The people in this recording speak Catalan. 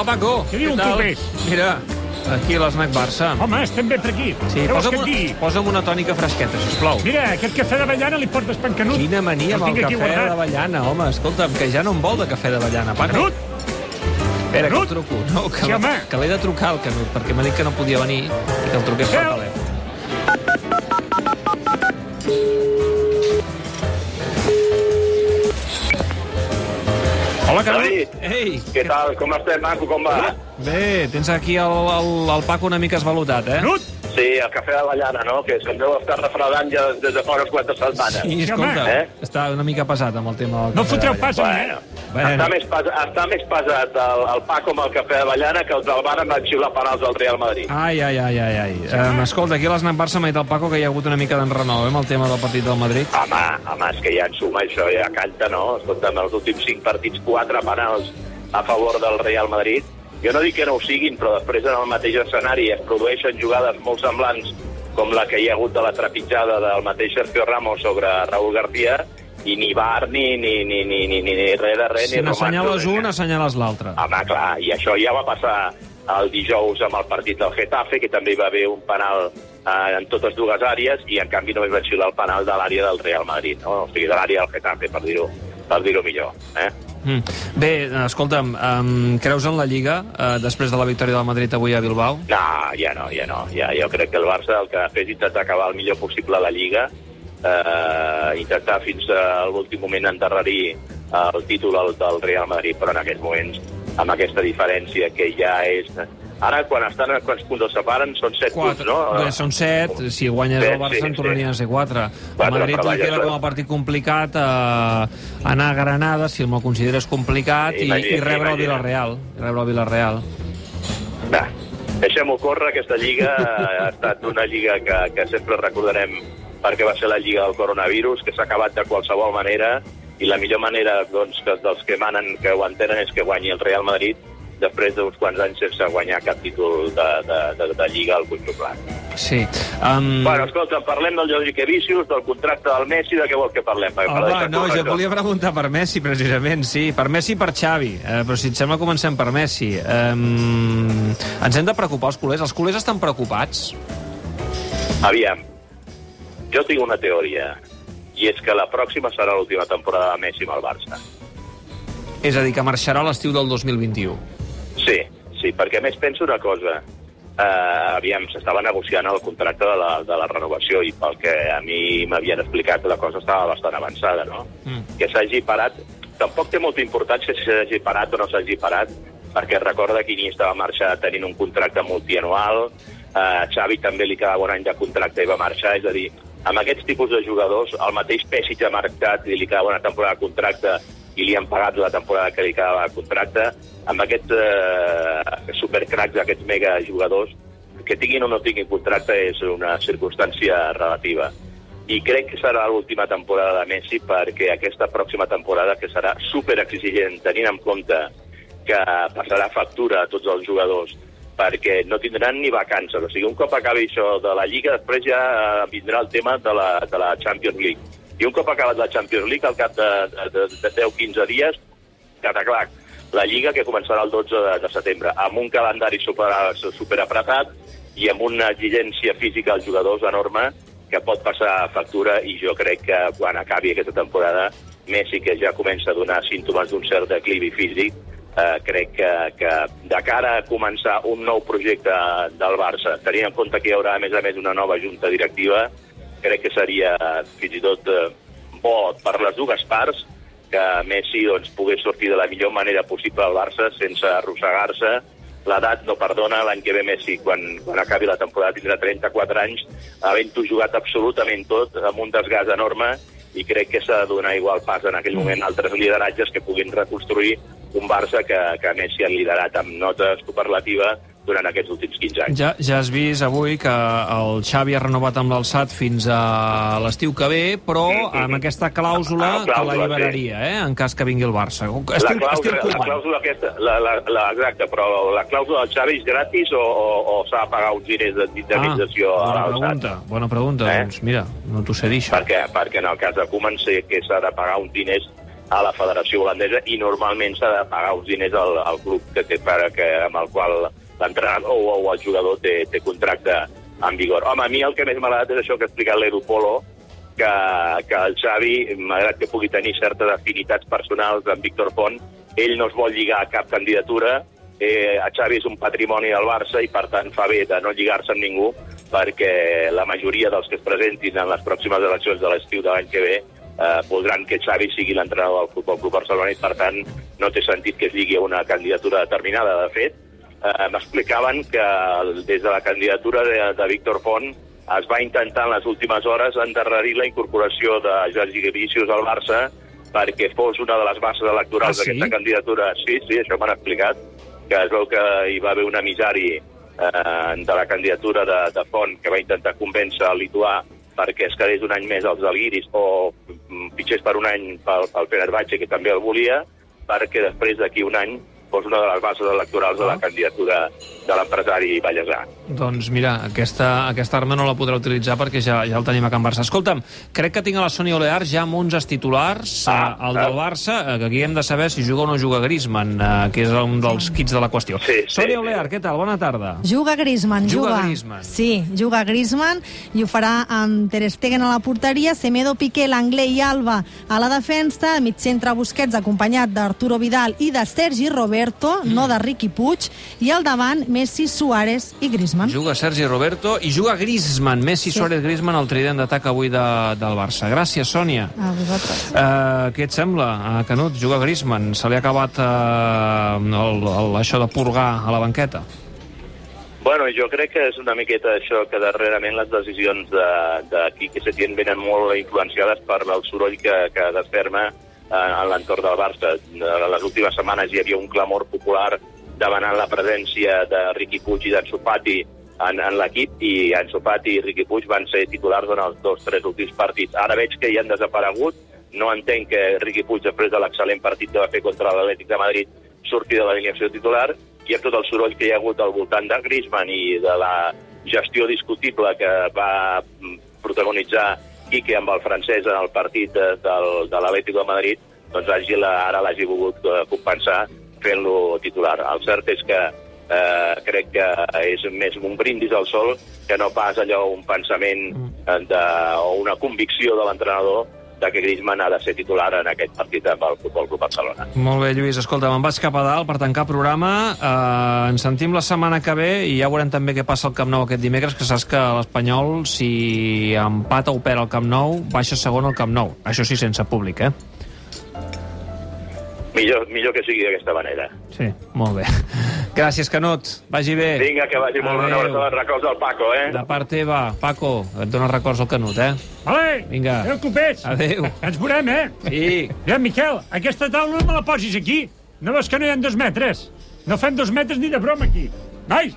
Hola, Paco. Què diu, tal? Clopés? Mira, aquí a l'Snac Barça. Home, estem bé per aquí. Sí, Què posa'm, digui? posa'm una tònica fresqueta, sisplau. Mira, aquest cafè d'avellana li portes pan Canut. Quina mania amb el cafè d'avellana, home. Escolta'm, que ja no em vol de cafè d'avellana, Paco. Canut! Espera, que el truco. No, que, Sí, home. que l'he de trucar al Canut, perquè m'ha dit que no podia venir i que el truqués per telèfon. Hola. David. Ei, Què tal? Com estem, maco? Com va? Bé, tens aquí el, el, el Paco una mica esvalutat, eh? Canut! Sí, el cafè d'Avellana, no? Que se'm deu estar refredant ja des de fa unes quantes setmanes. Sí, Sí, escolta. Eh? està una mica pesat amb el tema del No fotreu pas mi, Bueno, eh? Bueno. Està, més pesat, està més pesat el, el Paco amb el cafè d'Avellana que els del Bar van xiular penals del Real Madrid. Ai, ai, ai, ai, ai. Um, escolta, aquí a l'Snac Barça m'ha dit el Paco que hi ha hagut una mica d'enrenou eh, amb el tema del partit del Madrid. Home, home, és que ja en suma això, ja canta, no? Escolta'm, els últims cinc partits, quatre penals a favor del Real Madrid. Jo no dic que no ho siguin, però després en el mateix escenari es produeixen jugades molt semblants com la que hi ha hagut de la trepitjada del mateix Sergio Ramos sobre Raúl García, i ni bar, ni, ni, ni, ni, ni, ni, ni res de res, Si n'assenyales un, assenyales l'altre. Home, clar, i això ja va passar el dijous amb el partit del Getafe, que també va haver un penal eh, en totes dues àrees, i en canvi només va xiular el penal de l'àrea del Real Madrid, no? o sigui, de l'àrea del Getafe, per dir-ho per dir-ho millor. Eh? Mm. Bé, escolta'm, um, creus en la Lliga uh, després de la victòria del Madrid avui a Bilbao? No, ja no, ja no. Ja, jo crec que el Barça el que ha fet és intentar acabar el millor possible la Lliga, eh, intentar fins a l'últim moment endarrerir eh, el títol del Real Madrid, però en aquests moments, amb aquesta diferència que ja és... Ara, quan estan, quants punts els separen, són 7 punts, no? Bé, són set, si guanyes Set, el Barça sí, en tornarien a ser quatre. El Quatre, Madrid li queda això- com a partit complicat eh, anar a Granada, si me'l consideres complicat, i, Imagina, i rebre el. Villarreal. I rebre el Villarreal. Va, deixem-ho córrer, aquesta lliga ha estat una lliga que, que sempre recordarem perquè va ser la lliga del coronavirus, que s'ha acabat de qualsevol manera, i la millor manera doncs, que, dels que manen, que ho entenen, és que guanyi el Real Madrid després d'uns quants anys sense guanyar cap títol de, de, de, de lliga al conjunt blanc. Sí. Um, Bueno, escolta, parlem del Jordi Vicius, del contracte del Messi, de què vols que parlem? Per Home, deixar no, jo volia preguntar per Messi, precisament, sí. Per Messi i per Xavi. Eh, però si et sembla, comencem per Messi. Um, ens hem de preocupar els culers? Els culers estan preocupats? Aviam, jo tinc una teoria, i és que la pròxima serà l'última temporada de Messi amb el Barça. És a dir, que marxarà l'estiu del 2021. Sí, sí, perquè a més penso una cosa. Uh, aviam, s'estava negociant el contracte de la, de la renovació i pel que a mi m'havien explicat la cosa estava bastant avançada, no? Mm. Que s'hagi parat... Tampoc té molta importància si s'hagi parat o no s'hagi parat, perquè recorda que Iniesta va marxar tenint un contracte multianual, uh, Xavi també li quedava un any de contracte i va marxar, és a dir, amb aquests tipus de jugadors, el mateix Pessic ha marcat i li quedava una temporada de contracte i li han pagat la temporada que li quedava de contracte, amb aquests eh, supercracs, aquests mega jugadors, que tinguin o no tinguin contracte és una circumstància relativa. I crec que serà l'última temporada de Messi perquè aquesta pròxima temporada, que serà super exigent, tenint en compte que passarà factura a tots els jugadors, perquè no tindran ni vacances. O sigui, un cop acabi això de la Lliga, després ja vindrà el tema de la, de la Champions League. I un cop acabat la Champions League, al cap de, de, de 10-15 dies, cataclac, la Lliga que començarà el 12 de, de setembre, amb un calendari super, super apretat i amb una exigència física als jugadors enorme que pot passar factura i jo crec que quan acabi aquesta temporada Messi, que ja comença a donar símptomes d'un cert declivi físic, eh, crec que, que de cara a començar un nou projecte del Barça, tenint en compte que hi haurà, a més a més, una nova junta directiva, crec que seria fins i tot eh, bo per les dues parts que Messi doncs, pogués sortir de la millor manera possible al Barça sense arrossegar-se. L'edat no perdona, l'any que ve Messi, quan, quan acabi la temporada, tindrà 34 anys, havent-ho jugat absolutament tot, amb un desgast enorme, i crec que s'ha de donar igual pas en aquell moment altres lideratges que puguin reconstruir un Barça que, que Messi ha liderat amb nota superlativa durant aquests últims 15 anys. Ja, ja has vist avui que el Xavi ha renovat amb l'alçat fins a l'estiu que ve, però amb aquesta clàusula Ah, que clàusula, l'alliberaria, eh, en cas que vingui el Barça. La Estil, clàusula, estil la clàusula aquesta, la, la, la, exacte, però la clàusula del Xavi és gratis o, o, o s'ha de pagar uns diners d'indemnització ah, a bona l'alçat? pregunta, bona pregunta. Eh? Doncs mira, no t'ho sé dir, això. Perquè, perquè en el cas de Koeman sé que s'ha de pagar uns diners a la Federació Holandesa i normalment s'ha de pagar uns diners al, al club que té per, que, amb el qual l'entrenador o, o el jugador té, té contracte en vigor. Home, a mi el que més m'ha és això que ha explicat l'Edu Polo, que, que el Xavi, malgrat que pugui tenir certes afinitats personals amb Víctor Font, ell no es vol lligar a cap candidatura, eh, a Xavi és un patrimoni del Barça i per tant fa bé de no lligar-se amb ningú perquè la majoria dels que es presentin en les pròximes eleccions de l'estiu de l'any que ve eh, voldran que Xavi sigui l'entrenador del Futbol Club Barcelona i per tant no té sentit que es lligui a una candidatura determinada. De fet, eh, m'explicaven que des de la candidatura de, de Víctor Font es va intentar en les últimes hores endarrerir la incorporació de Jordi Vicius al Barça perquè fos una de les bases electorals Ah, sí? d'aquesta candidatura. Sí, sí, això m'han explicat, que es veu que hi va haver un emissari eh, de la candidatura de, de Font que va intentar convèncer el lituà perquè es quedés un any més als Alguiris o mm, pitjés per un any pel, pel Fenerbahce, que també el volia, perquè després d'aquí un any fos una de les bases electorals de la Ah. candidatura de l'empresari Vallèsà. Doncs mira, aquesta, aquesta arma no la podrà utilitzar perquè ja, ja el tenim a Can Barça. Escolta'm, crec que tinc a la Sònia Olear ja amb 11 titulars. Ah, Ah, el ah. del Barça, eh, que aquí hem de saber si juga o no juga Griezmann, eh, que és un dels quits de la qüestió. Sí, sí, Sònia sí. Olear, què tal? Bona tarda. Juga Griezmann, Juga juga. Griezmann. Sí, juga Griezmann i ho farà amb Ter Stegen a la porteria, Semedo, Piqué, Langlé i Alba a la defensa, mig centre Busquets acompanyat d'Arturo Vidal i de Sergi Roberto, Mm. no de Riqui Puig, i al davant Messi, Suárez i Griezmann. Juga Sergi Roberto i juga Griezmann. Messi, Sí. Suárez, Griezmann, el trident d'atac avui de, del Barça. Gràcies, Sònia. A vosaltres. Uh, què et sembla, uh, Canut? Juga Griezmann. Se li ha acabat uh, el, el, això de purgar a la banqueta. Bueno, jo crec que és una miqueta això que darrerament les decisions de, de Quique Setién venen molt influenciades per el soroll que, que desferma eh, en l'entorn del Barça. En les últimes setmanes hi havia un clamor popular demanant la presència de Riqui Puig i d'Ansu Fati en, en l'equip i Ansu Fati i Riqui Puig van ser titulars en els dos, tres últims partits. Ara veig que hi han desaparegut. No entenc que Riqui Puig, després de l'excel·lent partit que va fer contra l'Atlètic de Madrid, surti de l'alineació titular i amb tot el soroll que hi ha hagut al voltant de Griezmann i de la gestió discutible que va mm, protagonitzar Quique amb el francès en el partit de, del, de l'Atlético de Madrid, doncs hagi la, ara l'hagi volgut eh, compensar fent-lo titular. El cert és que eh, crec que és més un brindis al sol que no pas allò un pensament eh, de, o una convicció de l'entrenador de que Griezmann ha de ser titular en aquest partit amb el Futbol Club Barcelona. Molt bé, Lluís. Escolta, me'n vaig cap a dalt per tancar programa. Uh, ens sentim la setmana que ve i ja veurem també què passa al Camp Nou aquest dimecres, que saps que l'Espanyol, si empata o perd al Camp Nou, baixa segon al Camp Nou. Això sí, sense públic, eh? Millor, millor que sigui d'aquesta manera. Sí, molt bé. Gràcies, Canut. Vagi bé. Vinga, que vagi molt bé. Una Adéu. abraçada, records al Paco, eh? De part teva, Paco, et dona records al Canut, eh? Vale, Vinga. et preocupis. Adéu. Ens veurem, eh? Sí. Ja, Miquel, aquesta taula no me la posis aquí. No veus que no hi ha dos metres? No fem dos metres ni de broma aquí. Nois,